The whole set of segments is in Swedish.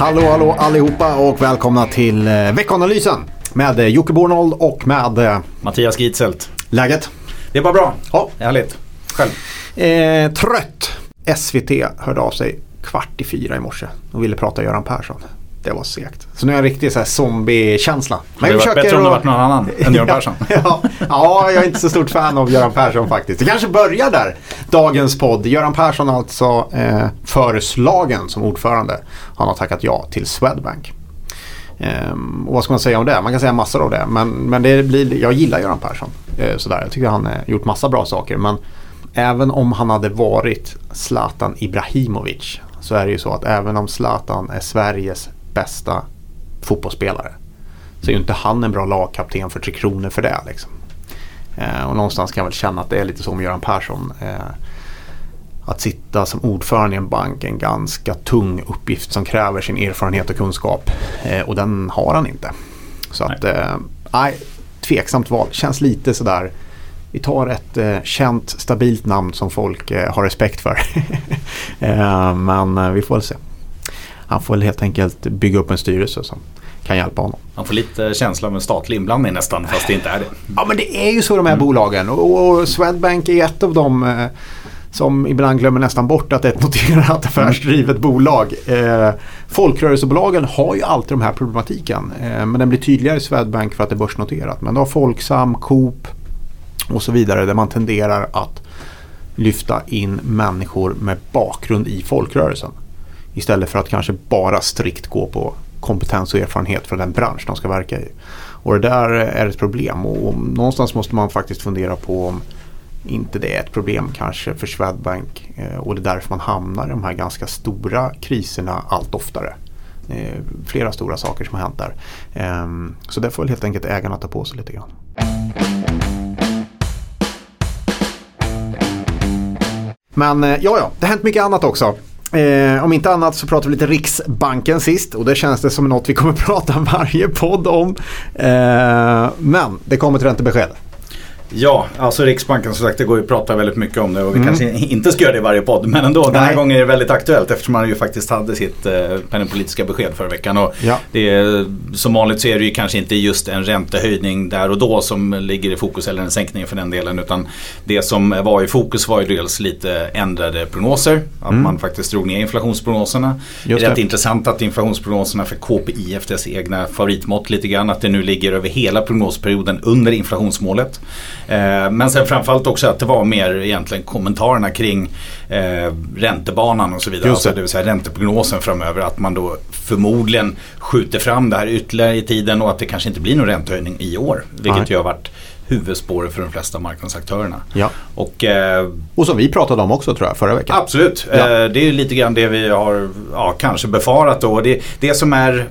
Hallå, hallå allihopa och välkomna till eh, veckanalysen med eh, Jocke Bornold och med eh, Mattias Gitzelt. läget. Det är bara bra. Ja. Härligt. Själv? Eh, trött. SVT hörde av sig kvart i fyra i morse och ville prata Göran Persson. Det var segt. Så nu är jag en riktig så här zombie-känsla. Det hade varit bättre om det varit någon annan än Göran Persson. ja, ja, jag är inte så stort fan av Göran Persson faktiskt. Det kanske börjar där. Dagens podd. Göran Persson alltså eh, föreslagen som ordförande. Han har tackat ja till Swedbank. Ehm, och vad ska man säga om det? Man kan säga massor av det. Men, men det blir, jag gillar Göran Persson. Eh, sådär. Jag tycker han har gjort massa bra saker. Men även om han hade varit Zlatan Ibrahimovic så är det ju så att även om Zlatan är Sveriges bästa fotbollsspelare så är ju inte han en bra lagkapten för Tre Kronor för det. Liksom. Eh, och någonstans kan jag väl känna att det är lite med Göran Persson. Eh, att sitta som ordförande i en bank är en ganska tung uppgift som kräver sin erfarenhet och kunskap. Eh, och den har han inte. Så att, eh, nej, tveksamt val. Känns lite sådär. Vi tar ett eh, känt, stabilt namn som folk eh, har respekt för. eh, men eh, vi får väl se. Han får väl helt enkelt bygga upp en styrelse som kan hjälpa honom. Man får lite känsla av en statlig inblandning nästan fast det inte är det. Ja men det är ju så de här bolagen och, och Swedbank är ett av dem eh, som ibland glömmer nästan bort att det är ett noterat affärsdrivet bolag. Eh, folkrörelsebolagen har ju alltid de här problematiken. Eh, men den blir tydligare i Swedbank för att det är börsnoterat. Men då har Folksam, Coop och så vidare där man tenderar att lyfta in människor med bakgrund i folkrörelsen. Istället för att kanske bara strikt gå på kompetens och erfarenhet från den bransch de ska verka i. Och det där är ett problem och, och någonstans måste man faktiskt fundera på om inte det är ett problem kanske för Swedbank eh, och det är därför man hamnar i de här ganska stora kriserna allt oftare. Eh, flera stora saker som har hänt där. Eh, så det får väl helt enkelt ägarna ta på sig lite grann. Men eh, ja, ja, det har hänt mycket annat också. Eh, om inte annat så pratade vi lite Riksbanken sist och det känns det som något vi kommer prata varje podd om. Eh, men det kommer ett räntebesked. Ja, alltså Riksbanken som sagt det går ju att prata väldigt mycket om det och vi kanske inte ska göra det i varje podd. Men ändå, den här gången är det väldigt aktuellt eftersom man ju faktiskt hade sitt eh, penningpolitiska besked förra veckan. Och Ja. det är, som vanligt så är det ju kanske inte just en räntehöjning där och då som ligger i fokus eller en sänkning för den delen. Utan det som var i fokus var ju dels lite ändrade prognoser. Att man faktiskt drog ner inflationsprognoserna. Mm. Just det är rätt intressant att inflationsprognoserna för KPI efter dess egna favoritmått lite grann. Att det nu ligger över hela prognosperioden under inflationsmålet. Eh, men sen framförallt också att det var mer egentligen kommentarerna kring eh, räntebanan och så vidare. Just det. Alltså, det vill säga ränteprognosen framöver. Att man då förmodligen skjuter fram det här ytterligare i tiden och att det kanske inte blir någon räntehöjning i år. Vilket Nej. ju har varit huvudspåret för de flesta marknadsaktörerna. Ja. Och eh, Och som vi pratade om också tror jag förra veckan. Absolut, Ja. Eh, det är lite grann det vi har ja, kanske befarat då. Det, det som är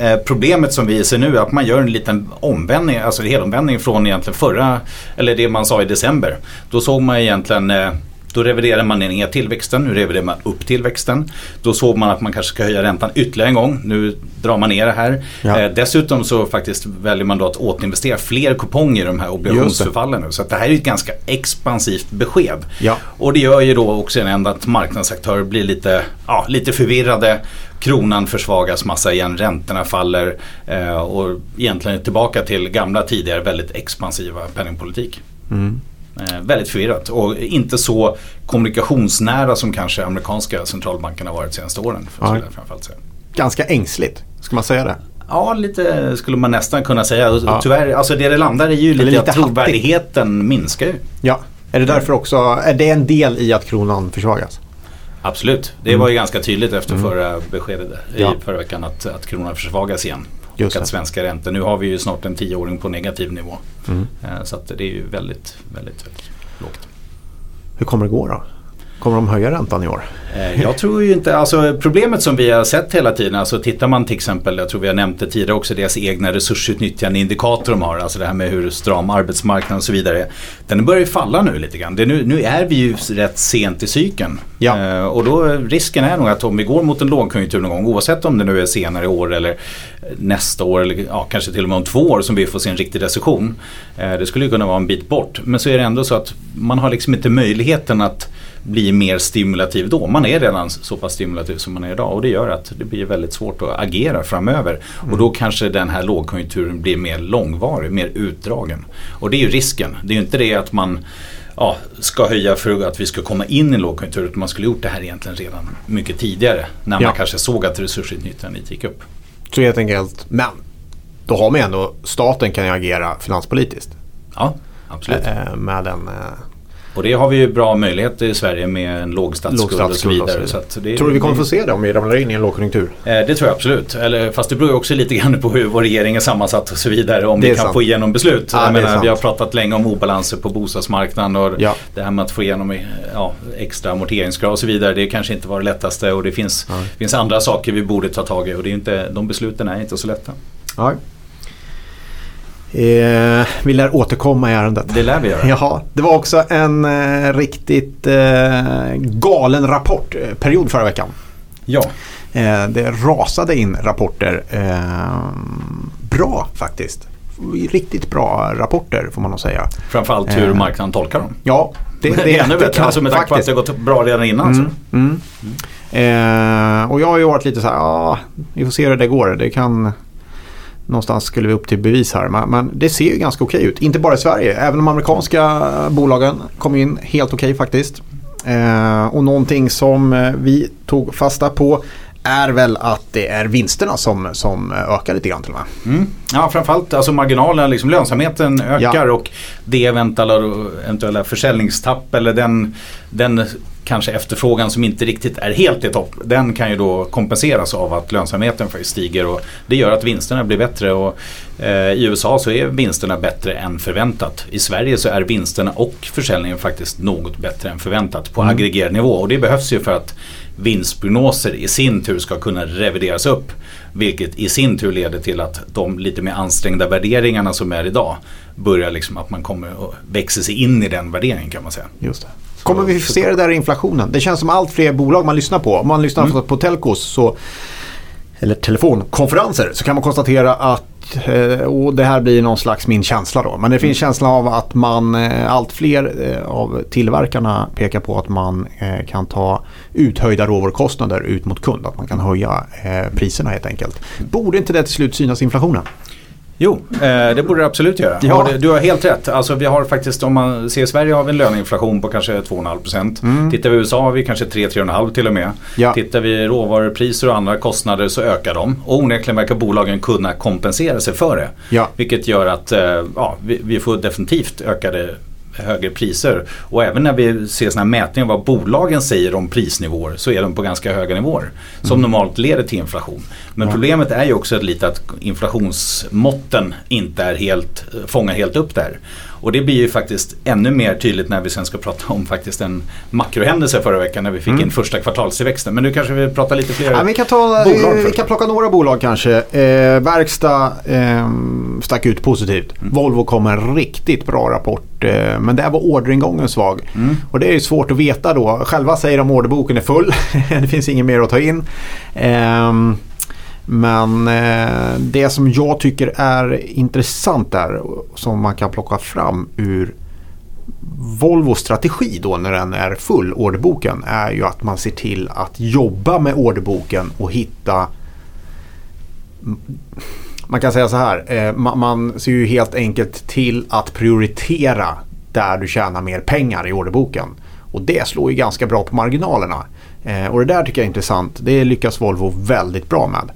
eh, problemet som vi ser nu är att man gör en liten omvändning, alltså en helomvändning från egentligen förra, eller det man sa i december. Då såg man egentligen eh, då reviderade man ner tillväxten, nu reviderar man upp tillväxten. Då såg man att man kanske ska höja räntan ytterligare en gång. Nu drar man ner det här. Ja. Eh, dessutom så faktiskt väljer man då att återinvestera fler kuponger i de här obligationsförfallen nu. Så det här är ett ganska expansivt besked. Ja. Och det gör ju då också ändå att marknadsaktörer blir lite, ja, lite förvirrade. Kronan försvagas massa igen, räntorna faller eh, och egentligen tillbaka till gamla tidigare väldigt expansiva penningpolitik. Mm. Eh, väldigt förvirrat och inte så kommunikationsnära som kanske amerikanska centralbankerna har varit de senaste åren. Säga. Ganska ängsligt, ska man säga det? Ja, lite skulle man nästan kunna säga. Ja. Tyvärr, alltså det det landar i ju lite, lite att trovärdigheten minskar ju. Ja. Är det därför också, är det en del i att kronan försvagas? Absolut, det var ju ganska tydligt efter förra beskedet i Ja. förra veckan att, att kronan försvagas igen. Just och att det. svenska räntor, nu har vi ju snart en tioåring på negativ nivå. Mm. Eh, Så det är ju väldigt, väldigt, väldigt lågt. Hur kommer det gå då? Kommer de höja räntan i år? Eh, Jag tror ju inte, alltså problemet som vi har sett hela tiden, alltså tittar man till exempel, jag tror vi har nämnt det tidigare också, deras egna resursutnyttjandeindikator de har, alltså det här med hur stram arbetsmarknaden och så vidare. Den börjar ju falla nu lite grann. Det är nu, nu är vi ju rätt sent i cykeln. Ja. Eh, och då risken är nog att om vi går mot en lågkonjunktur någon gång, oavsett om det nu är senare i år eller nästa år eller ja, kanske till och med om två år som vi får se en riktig recession. Eh, det skulle ju kunna vara en bit bort. Men så är det ändå så att man har liksom inte möjligheten att bli mer stimulativ då. Man är redan så pass stimulativ som man är idag och det gör att det blir väldigt svårt att agera framöver. Mm. Och då kanske den här lågkonjunkturen blir mer långvarig, mer utdragen. Och det är ju risken. Det är ju inte det att man ja, ska höja för att vi ska komma in i en lågkonjunktur. Utan man skulle gjort det här egentligen redan mycket tidigare. När man kanske såg att resursutnyttjandet gick upp. Så helt enkelt, men då har man ju ändå, staten kan ju agera finanspolitiskt. Ja, absolut. Med en och det har vi ju bra möjligheter i Sverige med en låg statsskuld, och så vidare. Så det, tror du vi kommer få se det om vi ramlar in i en lågkonjunktur? Eh, det tror jag absolut. Eller, fast det beror ju också lite grann på hur vår regering är sammansatt och så vidare. Om vi kan sant. få igenom beslut. Ja, menar, vi har pratat länge om obalanser på bostadsmarknaden och ja. det här med att få igenom ja, extra amorteringskrav och så vidare. Det kanske inte var det lättaste och det finns, ja. finns andra saker vi borde ta tag i och det är inte, de besluten är inte så lätta. Ja. Eh, vi lär återkomma i ärendet. Det lär vi göra. Jaha, det var också en eh, riktigt eh, galen rapportperiod förra veckan. Ja. Eh, det rasade in rapporter. Eh, bra faktiskt. Riktigt bra rapporter får man nog säga. Framförallt hur eh, marknaden tolkar dem. Ja, det, det, det är ännu bättre. Alltså med tanke på att det har gått bra redan innan. Mm, alltså. mm. Mm. och jag har ju varit lite så här, ja, vi får se hur det går. Det kan någonstans skulle vi upp till bevis här. Men, men, det ser ju ganska okej ut. Inte bara i Sverige. Även de amerikanska bolagen kom in helt okej faktiskt. Eh, och någonting som eh, vi tog fasta på är väl att det är vinsterna som, som ökar lite grann till och med. Mm. Ja framförallt alltså marginalerna, liksom lönsamheten ökar ja. och det eventuella, eventuella försäljningstapp eller den, den kanske efterfrågan som inte riktigt är helt i topp. Den kan ju då kompenseras av att lönsamheten faktiskt stiger och det gör att vinsterna blir bättre. Och, eh, I USA så är vinsterna bättre än förväntat. I Sverige så är vinsterna och försäljningen faktiskt något bättre än förväntat på mm. aggregerad nivå. Och det behövs ju för att vinstprognoser i sin tur ska kunna revideras upp. Vilket i sin tur leder till att de lite mer ansträngda värderingarna som är idag börjar liksom att man kommer att växa sig in i den värderingen kan man säga. Just det. Kommer vi se det där i inflationen? Det känns som allt fler bolag man lyssnar på. Om man lyssnar mm. på telcos så, eller telefonkonferenser så kan man konstatera att eh, och det här blir någon slags min känsla då. Men det finns mm. känsla av att man, eh, allt fler eh, av tillverkarna pekar på att man kan ta uthöjda råvarukostnader ut mot kund. Att man kan höja priserna helt enkelt. Borde inte det till slut synas i inflationen? Jo, eh, det borde det absolut göra. Ja. Du har helt rätt. Alltså, vi har faktiskt, om man ser Sverige har vi en löneinflation på kanske 2,5%. Mm. Tittar vi i USA har vi kanske 3-3,5 till och med. Ja. Tittar vi råvarupriser och andra kostnader så ökar de. Och onekligen verkar bolagen kunna kompensera sig för det. Ja. Vilket gör att eh, ja, vi, vi får definitivt ökade högre priser. Och även när vi ser sådana mätningar vad bolagen säger om prisnivåer så är de på ganska höga nivåer. Som mm. normalt leder till inflation. Men ja. problemet är ju också lite att inflationsmåtten inte är helt, fångar helt upp där. Och det blir ju faktiskt ännu mer tydligt när vi sen ska prata om faktiskt en makrohändelse förra veckan när vi fick mm. in första kvartalstillväxten. Men nu kanske vi pratar lite fler ja, vi kan ta, bolag. Vi, vi kan plocka några bolag kanske. Eh, verkstad eh, stack ut positivt. Mm. Volvo kom en riktigt bra rapport. Eh, men där var orderingången svag. Mm. Och det är ju svårt att veta då. Själva säger de orderboken är full. det finns inget mer att ta in. Eh, men eh, det som jag tycker är intressant där som man kan plocka fram ur Volvos strategi då när den är full, orderboken, är ju att man ser till att jobba med orderboken och hitta man kan säga så här, eh, man ser ju helt enkelt till att prioritera där du tjänar mer pengar i orderboken. Och det slår ju ganska bra på marginalerna. Eh, och det där tycker jag är intressant. Det lyckas Volvo väldigt bra med.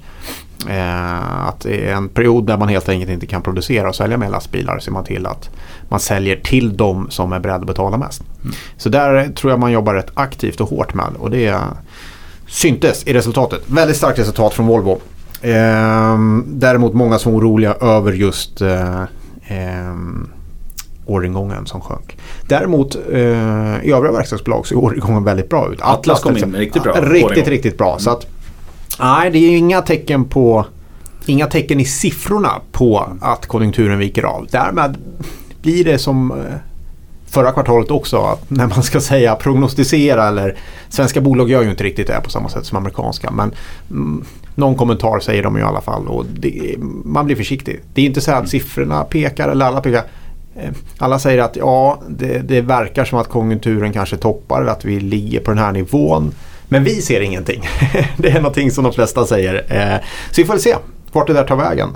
Eh, att i en period där man helt enkelt inte kan producera och sälja mer lastbilar ser man till att man säljer till de som är beredda att betala mest. Mm. Så där tror jag man jobbar rätt aktivt och hårt med och det syntes i resultatet. Väldigt starkt resultat från Volvo. Eh, däremot många som är oroliga över just eh, eh, orderingången som sjönk. Däremot eh, i övriga verkstadsbolag ser orderingången väldigt bra ut. Atlas, Atlas kom in riktigt bra. Riktigt, riktigt bra. Så att, Nej, det är inga tecken på Inga tecken i siffrorna på att konjunkturen viker av. Därmed blir det som eh, förra kvartalet också. Att när man ska säga prognostisera eller svenska bolag gör ju inte riktigt det på samma sätt som amerikanska. Men mm, någon kommentar säger de i alla fall och det, man blir försiktig. Det är inte så att siffrorna pekar eller alla pekar. Eh, alla säger att ja, det, det verkar som att konjunkturen kanske toppar, att vi ligger på den här nivån. Men vi ser ingenting. det är någonting som de flesta säger. Eh, så vi får väl se vart det där tar vägen.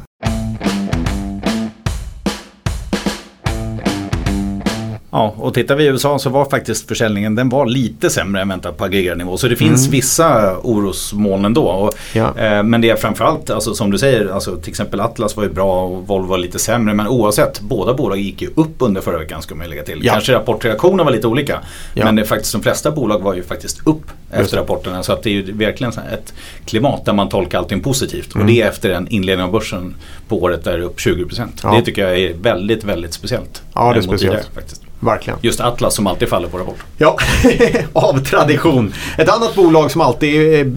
Ja, och tittar vi i USA så var faktiskt försäljningen den var lite sämre än väntat på aggregerad nivå. Så det finns mm. vissa orosmoln ändå. Och, ja. eh, men det är framförallt, alltså, som du säger, alltså, till exempel Atlas var ju bra och Volvo var lite sämre. Men oavsett, båda bolag gick ju upp under förra veckan ska man lägga till. Ja. Kanske rapportreaktionen var lite olika. Ja. Men det, faktiskt, de flesta bolag var ju faktiskt upp efter rapporterna. Så att det är ju verkligen ett klimat där man tolkar allting positivt. Mm. Och det är efter en inledning av börsen på året där det är upp 20%. Det tycker jag är väldigt, väldigt speciellt. Ja, det är speciellt. Tidigare, faktiskt. Verkligen. Just Atlas som alltid faller på rapport. Ja, av tradition. Ett annat bolag som alltid eh,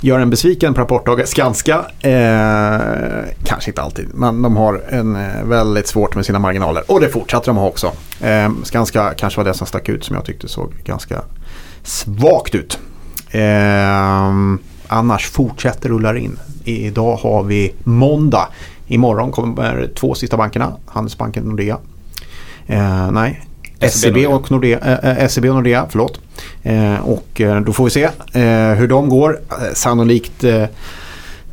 gör en besviken på rapportdagar, Skanska. Eh, kanske inte alltid, men de har en eh, väldigt svårt med sina marginaler. Och det fortsätter de ha också. Eh, Skanska kanske var det som stack ut som jag tyckte såg ganska svagt ut. Eh, annars fortsätter rullar in. Idag har vi måndag. Imorgon kommer två sista bankerna, Handelsbanken och Nordea. Eh, nej, SEB och Nordea, eh, SEB och Nordea förlåt. Eh, och eh, då får vi se eh, hur de går. Eh, sannolikt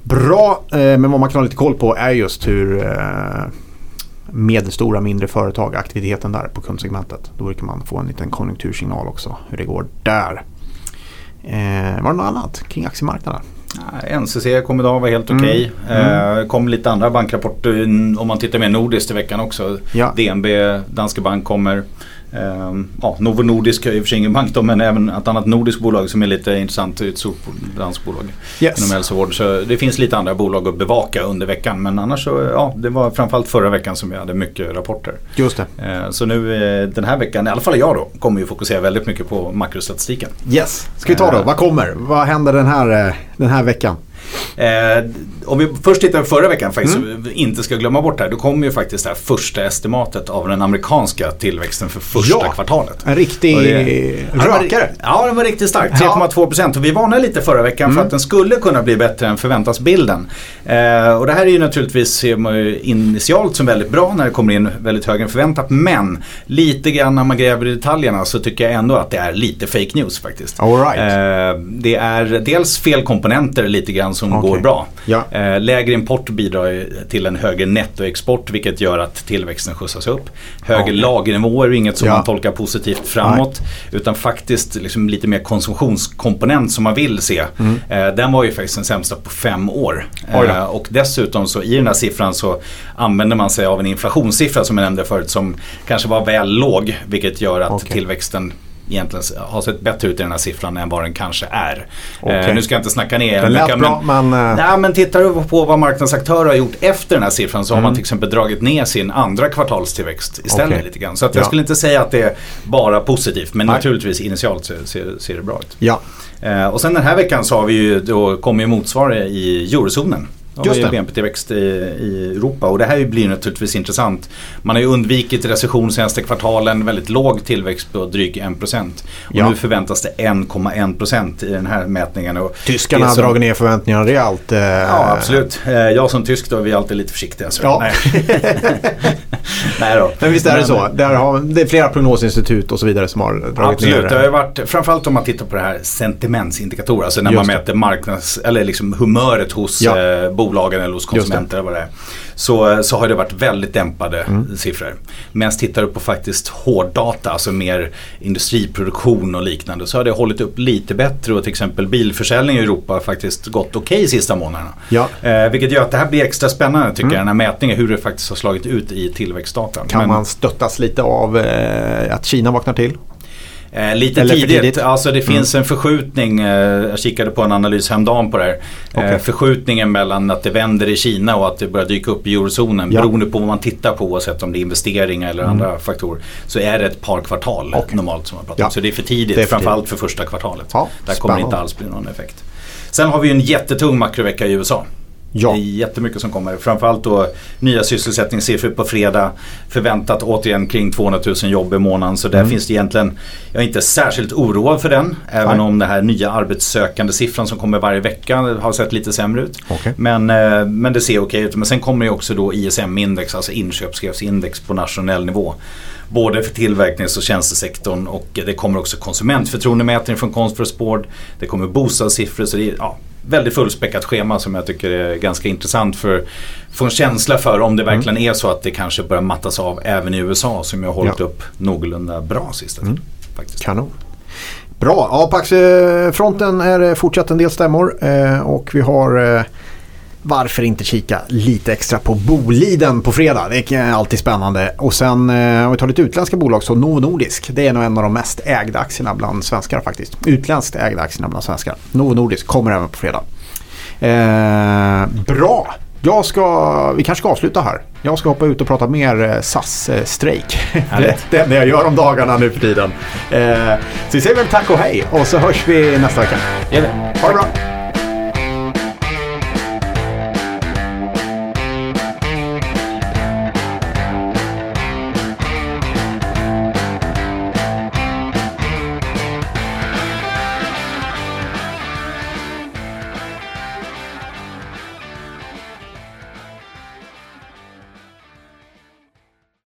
bra, men vad man kan ha lite koll på är just hur medelstora mindre företag, aktiviteten där på kundsegmentet. Då brukar man få en liten konjunktursignal också hur det går där. var det något annat kring aktiemarknaden? NCC kom idag, var helt okej. Okay. Mm. Mm. kom lite andra bankrapporter om man tittar mer nordiskt i veckan också. Ja. DNB, Danske Bank kommer. Um, ja, Novo Nordisk är i och för sig ingen bank då, men även ett annat nordiskt bolag som är lite intressant. Ett stort danskt bolag yes. inom hälsovård. Så det finns lite andra bolag att bevaka under veckan. Men annars så, ja, det var framförallt förra veckan som vi hade mycket rapporter. Just det. Uh, så nu uh, den här veckan, i alla fall jag då, kommer ju fokusera väldigt mycket på makrostatistiken. Yes, ska vi ta då, uh, vad kommer? Vad händer den här, den här veckan? Eh, om vi först tittar på förra veckan faktiskt, mm. så vi inte ska glömma bort det här. Då kom ju faktiskt det här första estimatet av den amerikanska tillväxten för första ja, kvartalet. En riktig det, rökare. Ja, den var riktigt stark. 3,2 procent. Och vi varnade lite förra veckan mm. för att den skulle kunna bli bättre än förväntasbilden. Eh, och det här är ju naturligtvis ser man ju initialt som väldigt bra när det kommer in väldigt högre än förväntat. Men lite grann när man gräver i detaljerna så tycker jag ändå att det är lite fake news faktiskt. All right. eh, det är dels fel komponenter lite grann som okay. går bra. Ja. Eh, lägre import bidrar till en högre nettoexport vilket gör att tillväxten skjutsas upp. Högre okay. lagernivåer är inget som ja. man tolkar positivt framåt. Nej. Utan faktiskt liksom lite mer konsumtionskomponent som man vill se. Mm. Eh, den var ju faktiskt den sämsta på fem år. Eh, och dessutom så i den här siffran så använder man sig av en inflationssiffra som jag nämnde förut som kanske var väl låg. Vilket gör att okay. tillväxten egentligen har sett bättre ut i den här siffran än vad den kanske är. Okay. Eh, nu ska jag inte snacka ner den. lät bra men... men, uh... nej, men tittar du på vad marknadsaktörer har gjort efter den här siffran så mm. har man till exempel dragit ner sin andra kvartalstillväxt istället okay. lite grann. Så jag ja. skulle inte säga att det är bara positivt men nej. naturligtvis initialt ser, ser, ser, det bra ut. Ja. Eh, och sen den här veckan så har vi ju då kommer ju motsvarighet i eurozonen. Just det. BNP-tillväxt i, i Europa och det här blir naturligtvis intressant. Man har ju undvikit recession senaste kvartalen, väldigt låg tillväxt på drygt 1%. Och ja. nu förväntas det 1,1% i den här mätningen. Och Tyskarna har dragit ner förväntningarna rejält. Eh... Ja absolut. Eh, jag som tysk då är vi alltid lite försiktiga. Så. Ja. Nej. Nej då. Men visst är det så. Där har, det är flera prognosinstitut och så vidare som har dragit absolut. ner det. Absolut. varit, framförallt om man tittar på det här sentimentsindikatorer. Alltså när Just man mäter marknads, eller liksom humöret hos ja. eh, bolagen eller hos konsumenter eller vad det är. Så, så har det varit väldigt dämpade mm. siffror. Medan tittar du på faktiskt hårddata, alltså mer industriproduktion och liknande så har det hållit upp lite bättre och till exempel bilförsäljning i Europa har faktiskt gått okej okay sista månaderna. Ja. Eh, vilket gör att det här blir extra spännande tycker mm. jag, den här mätningen, hur det faktiskt har slagit ut i tillväxtdata. Kan Men, man stöttas lite av eh, att Kina vaknar till? Eh, lite Eller tidigt. tidigt. Alltså det finns mm. en förskjutning. Eh, jag kikade på en analys häromdagen på det här. Eh, okay. förskjutningen mellan att det vänder i Kina och att det börjar dyka upp i eurozonen. Ja. Beroende på vad man tittar på oavsett om det är investeringar eller mm. andra faktorer. Så är det ett par kvartal okay. normalt som man pratar om. Ja. Så det är för tidigt. Är för framförallt tidigt. för första kvartalet. Ja, Där kommer det inte alls bli någon effekt. Sen har vi en jättetung makrovecka i USA. Ja. Det är jättemycket som kommer. Framförallt då nya sysselsättningssiffror på fredag. Förväntat återigen kring 200 000 jobb i månaden. Så där Mm. finns det egentligen, jag är inte särskilt oroad för den. Även Nej. om den här nya arbetssökande siffran som kommer varje vecka har sett lite sämre ut. Okej. Men, eh, men det ser okej ut. Men sen kommer ju också då ISM-index, alltså inköpschefsindex på nationell nivå. Både för tillverknings och tjänstesektorn och det kommer också konsumentförtroendemätning från Board. Det kommer bostadssiffror så det är ja, väldigt fullspäckat schema som jag tycker är ganska intressant för att få en känsla för om det verkligen är så att det kanske börjar mattas av även i USA som jag har hållit Ja. upp någorlunda bra sista tiden. Faktiskt. Kanon. Bra, ja, på aktiefronten är det fortsatt en del stämmor eh, och vi har eh, varför inte kika lite extra på Boliden på fredag. Det är alltid spännande. Och sen eh, om vi tar lite utländska bolag så Novo Nordisk. Det är nog en av de mest ägda aktierna bland svenskar faktiskt. Utländskt ägda aktierna bland svenskar. Novo Nordisk kommer även på fredag. Eh, bra. Jag ska, vi kanske ska avsluta här. Jag ska hoppa ut och prata mer eh, SAS-strejk. det, är det jag gör om dagarna nu för tiden. Eh, så vi säger väl tack och hej och så hörs vi nästa vecka. Ha det bra.